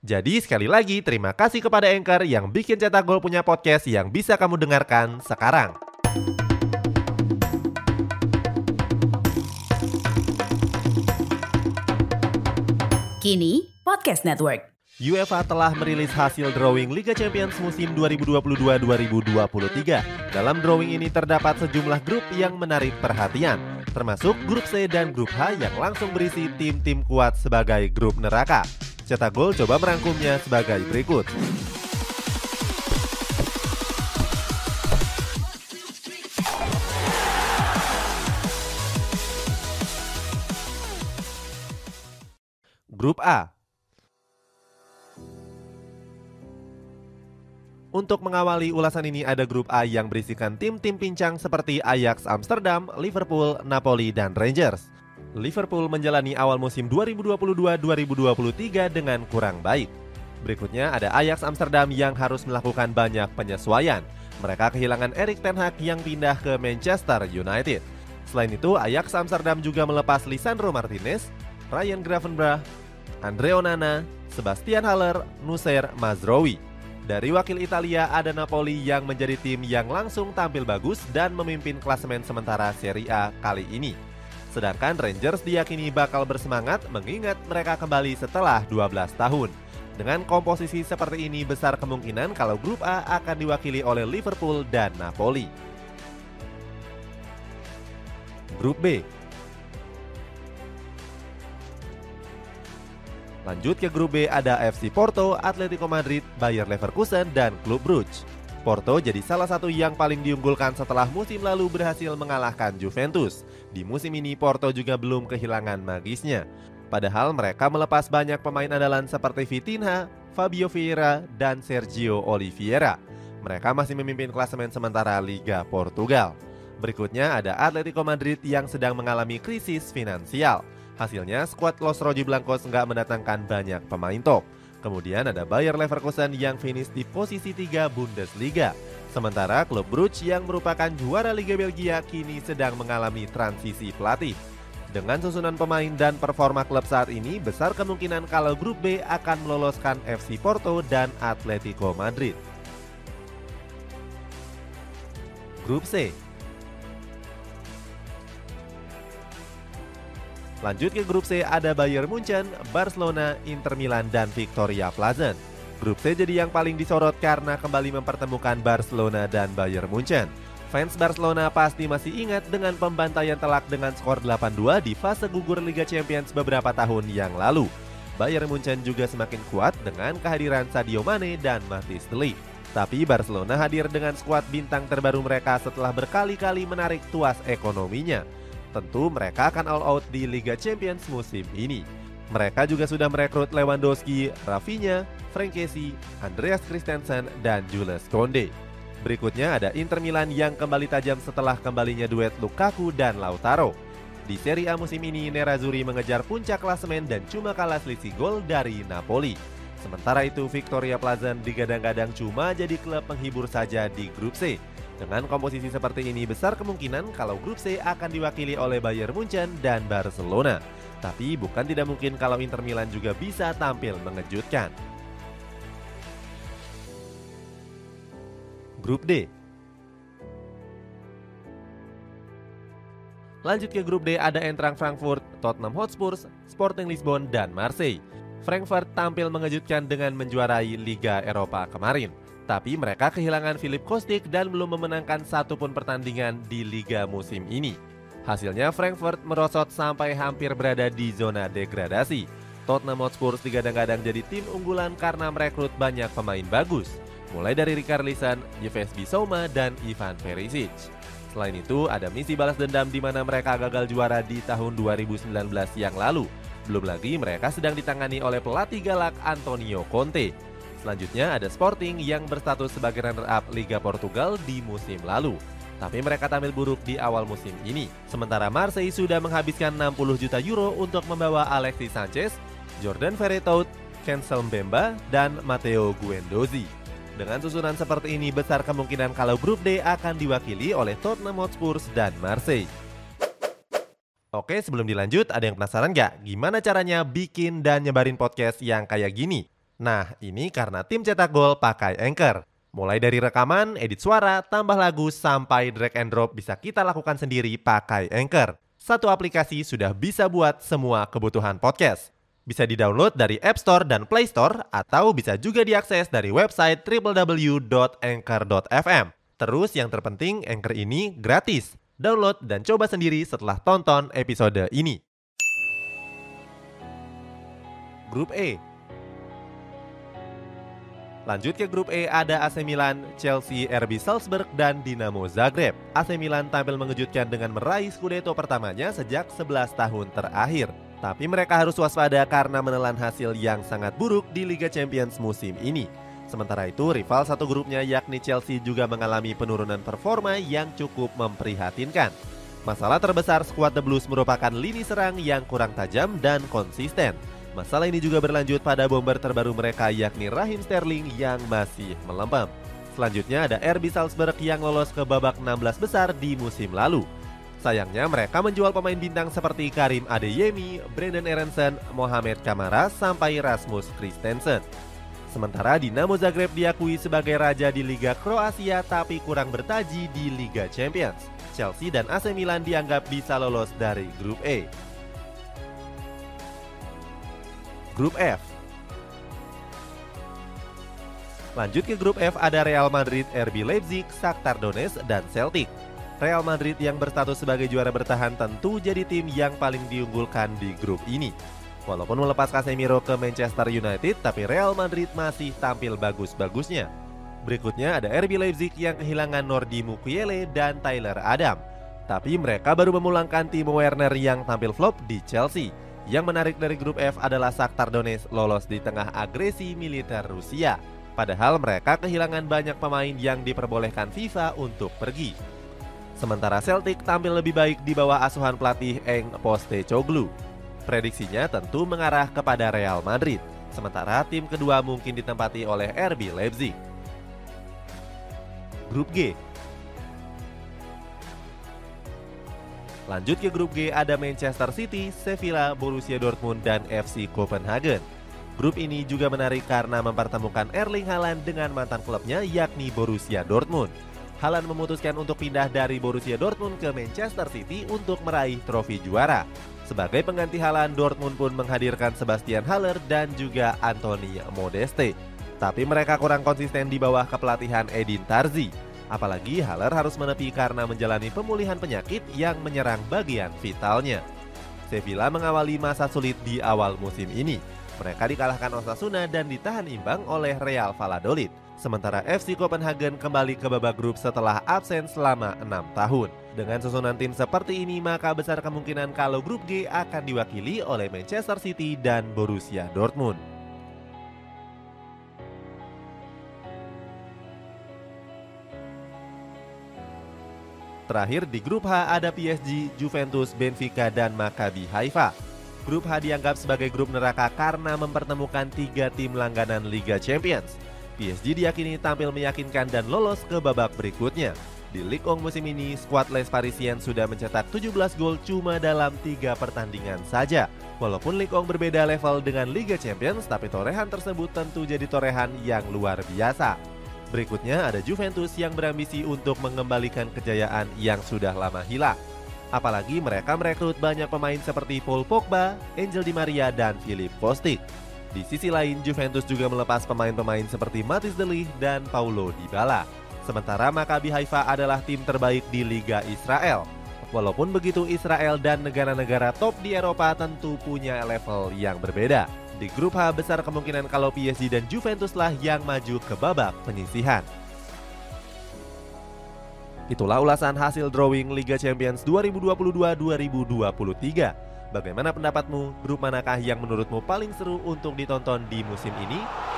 Jadi sekali lagi terima kasih kepada Anchor yang bikin Cetak Gol punya podcast yang bisa kamu dengarkan sekarang. Kini Podcast Network. UEFA telah merilis hasil drawing Liga Champions musim 2022-2023. Dalam drawing ini terdapat sejumlah grup yang menarik perhatian, termasuk grup C dan grup H yang langsung berisi tim-tim kuat sebagai grup neraka. Cetak Gol coba merangkumnya sebagai berikut. Grup A Untuk mengawali ulasan ini ada grup A yang berisikan tim-tim pincang seperti Ajax Amsterdam, Liverpool, Napoli, dan Rangers. Liverpool menjalani awal musim 2022-2023 dengan kurang baik. Berikutnya ada Ajax Amsterdam yang harus melakukan banyak penyesuaian. Mereka kehilangan Erik ten Hag yang pindah ke Manchester United. Selain itu, Ajax Amsterdam juga melepas Lisandro Martinez, Ryan Gravenberch, Andre Onana, Sebastian Haller, Nusair Mazraoui. Dari wakil Italia ada Napoli yang menjadi tim yang langsung tampil bagus dan memimpin klasemen sementara Serie A kali ini. Sedangkan Rangers diyakini bakal bersemangat mengingat mereka kembali setelah 12 tahun. Dengan komposisi seperti ini besar kemungkinan kalau grup A akan diwakili oleh Liverpool dan Napoli. Grup B Lanjut ke grup B ada FC Porto, Atletico Madrid, Bayer Leverkusen, dan Klub Brugge. Porto jadi salah satu yang paling diunggulkan setelah musim lalu berhasil mengalahkan Juventus. Di musim ini Porto juga belum kehilangan magisnya. Padahal mereka melepas banyak pemain andalan seperti Vitinha, Fabio Vieira, dan Sergio Oliveira. Mereka masih memimpin klasemen sementara Liga Portugal. Berikutnya ada Atletico Madrid yang sedang mengalami krisis finansial. Hasilnya, skuad Los Rojiblancos nggak mendatangkan banyak pemain top. Kemudian ada Bayer Leverkusen yang finish di posisi 3 Bundesliga. Sementara klub Brugge yang merupakan juara Liga Belgia kini sedang mengalami transisi pelatih. Dengan susunan pemain dan performa klub saat ini, besar kemungkinan kalau grup B akan meloloskan FC Porto dan Atletico Madrid. Grup C Lanjut ke grup C ada Bayern Munchen, Barcelona, Inter Milan, dan Victoria Plazen. Grup C jadi yang paling disorot karena kembali mempertemukan Barcelona dan Bayern Munchen. Fans Barcelona pasti masih ingat dengan pembantaian telak dengan skor 8-2 di fase gugur Liga Champions beberapa tahun yang lalu. Bayern Munchen juga semakin kuat dengan kehadiran Sadio Mane dan Matis Delik. Tapi Barcelona hadir dengan skuad bintang terbaru mereka setelah berkali-kali menarik tuas ekonominya. Tentu mereka akan all out di Liga Champions musim ini. Mereka juga sudah merekrut Lewandowski, Rafinha, Frank Kessie, Andreas Christensen, dan Jules Konde. Berikutnya ada Inter Milan yang kembali tajam setelah kembalinya duet Lukaku dan Lautaro. Di Serie A musim ini, Nerazzurri mengejar puncak klasemen dan cuma kalah selisih gol dari Napoli. Sementara itu, Victoria Plazen digadang-gadang cuma jadi klub penghibur saja di grup C. Dengan komposisi seperti ini besar kemungkinan kalau grup C akan diwakili oleh Bayern Munchen dan Barcelona. Tapi bukan tidak mungkin kalau Inter Milan juga bisa tampil mengejutkan. Grup D Lanjut ke grup D ada Eintracht Frankfurt, Tottenham Hotspur, Sporting Lisbon, dan Marseille. Frankfurt tampil mengejutkan dengan menjuarai Liga Eropa kemarin. Tapi mereka kehilangan Philip Kostic dan belum memenangkan satupun pertandingan di Liga musim ini. Hasilnya Frankfurt merosot sampai hampir berada di zona degradasi. Tottenham Hotspur digadang-gadang jadi tim unggulan karena merekrut banyak pemain bagus. Mulai dari Richarlison, Yves Bissouma, dan Ivan Perisic. Selain itu, ada misi balas dendam di mana mereka gagal juara di tahun 2019 yang lalu. Belum lagi mereka sedang ditangani oleh pelatih galak Antonio Conte. Selanjutnya ada Sporting yang berstatus sebagai runner-up Liga Portugal di musim lalu. Tapi mereka tampil buruk di awal musim ini. Sementara Marseille sudah menghabiskan 60 juta euro untuk membawa Alexis Sanchez, Jordan Verretout, Cancel Mbemba, dan Matteo Guendouzi. Dengan susunan seperti ini, besar kemungkinan kalau grup D akan diwakili oleh Tottenham Hotspur dan Marseille. Oke, sebelum dilanjut, ada yang penasaran nggak gimana caranya bikin dan nyebarin podcast yang kayak gini? Nah, ini karena tim cetak gol pakai Anchor. Mulai dari rekaman, edit suara, tambah lagu, sampai drag and drop bisa kita lakukan sendiri pakai Anchor. Satu aplikasi sudah bisa buat semua kebutuhan podcast. Bisa di-download dari App Store dan Play Store, atau bisa juga diakses dari website www.anchor.fm. Terus yang terpenting, Anchor ini gratis. Download dan coba sendiri setelah tonton episode ini. Grup E Lanjut ke grup E ada AC Milan, Chelsea, RB Salzburg, dan Dinamo Zagreb. AC Milan tampil mengejutkan dengan meraih Scudetto pertamanya sejak 11 tahun terakhir. Tapi mereka harus waspada karena menelan hasil yang sangat buruk di Liga Champions musim ini. Sementara itu, rival satu grupnya yakni Chelsea juga mengalami penurunan performa yang cukup memprihatinkan. Masalah terbesar skuad The Blues merupakan lini serang yang kurang tajam dan konsisten. Masalah ini juga berlanjut pada bomber terbaru mereka yakni Raheem Sterling yang masih melempem. Selanjutnya ada RB Salzburg yang lolos ke babak 16 besar di musim lalu. Sayangnya mereka menjual pemain bintang seperti Karim Adeyemi, Brandon Aronson, Mohamed Kamara, sampai Rasmus Christensen. Sementara Dinamo Zagreb diakui sebagai raja di Liga Kroasia tapi kurang bertaji di Liga Champions. Chelsea dan AC Milan dianggap bisa lolos dari grup E. Grup F. Lanjut ke grup F ada Real Madrid, RB Leipzig, Shakhtar Donetsk, dan Celtic. Real Madrid yang berstatus sebagai juara bertahan tentu jadi tim yang paling diunggulkan di grup ini. Walaupun melepas Casemiro ke Manchester United, tapi Real Madrid masih tampil bagus-bagusnya. Berikutnya ada RB Leipzig yang kehilangan Nordi Mukiele dan Tyler Adam. Tapi mereka baru memulangkan Timo Werner yang tampil flop di Chelsea. Yang menarik dari grup F adalah Shakhtar Donetsk lolos di tengah agresi militer Rusia. Padahal mereka kehilangan banyak pemain yang diperbolehkan FIFA untuk pergi. Sementara Celtic tampil lebih baik di bawah asuhan pelatih Eng Postecoglou. Prediksinya tentu mengarah kepada Real Madrid. Sementara tim kedua mungkin ditempati oleh RB Leipzig. Grup G Lanjut ke grup G ada Manchester City, Sevilla, Borussia Dortmund, dan FC Copenhagen. Grup ini juga menarik karena mempertemukan Erling Haaland dengan mantan klubnya yakni Borussia Dortmund. Haaland memutuskan untuk pindah dari Borussia Dortmund ke Manchester City untuk meraih trofi juara. Sebagai pengganti Haaland, Dortmund pun menghadirkan Sebastian Haller dan juga Anthony Modeste. Tapi mereka kurang konsisten di bawah kepelatihan Edin Tarzi. Apalagi Haller harus menepi karena menjalani pemulihan penyakit yang menyerang bagian vitalnya. Sevilla mengawali masa sulit di awal musim ini. Mereka dikalahkan Osasuna dan ditahan imbang oleh Real Valladolid. Sementara FC Copenhagen kembali ke babak grup setelah absen selama enam tahun. Dengan susunan tim seperti ini, maka besar kemungkinan kalau grup G akan diwakili oleh Manchester City dan Borussia Dortmund. Terakhir di grup H ada PSG, Juventus, Benfica, dan Maccabi Haifa. Grup H dianggap sebagai grup neraka karena mempertemukan tiga tim langganan Liga Champions. PSG diyakini tampil meyakinkan dan lolos ke babak berikutnya. Di Ligue 1 musim ini, skuad Les Parisiens sudah mencetak 17 gol cuma dalam tiga pertandingan saja. Walaupun Ligue 1 berbeda level dengan Liga Champions, tapi torehan tersebut tentu jadi torehan yang luar biasa. Berikutnya ada Juventus yang berambisi untuk mengembalikan kejayaan yang sudah lama hilang. Apalagi mereka merekrut banyak pemain seperti Paul Pogba, Angel Di Maria, dan Philip Kostic. Di sisi lain, Juventus juga melepas pemain-pemain seperti Matis Delik dan Paulo Dybala. Sementara Maccabi Haifa adalah tim terbaik di Liga Israel. Walaupun begitu, Israel dan negara-negara top di Eropa tentu punya level yang berbeda. Di grup H besar kemungkinan kalau PSG dan Juventus lah yang maju ke babak penyisihan. Itulah ulasan hasil drawing Liga Champions 2022-2023. Bagaimana pendapatmu? Grup manakah yang menurutmu paling seru untuk ditonton di musim ini?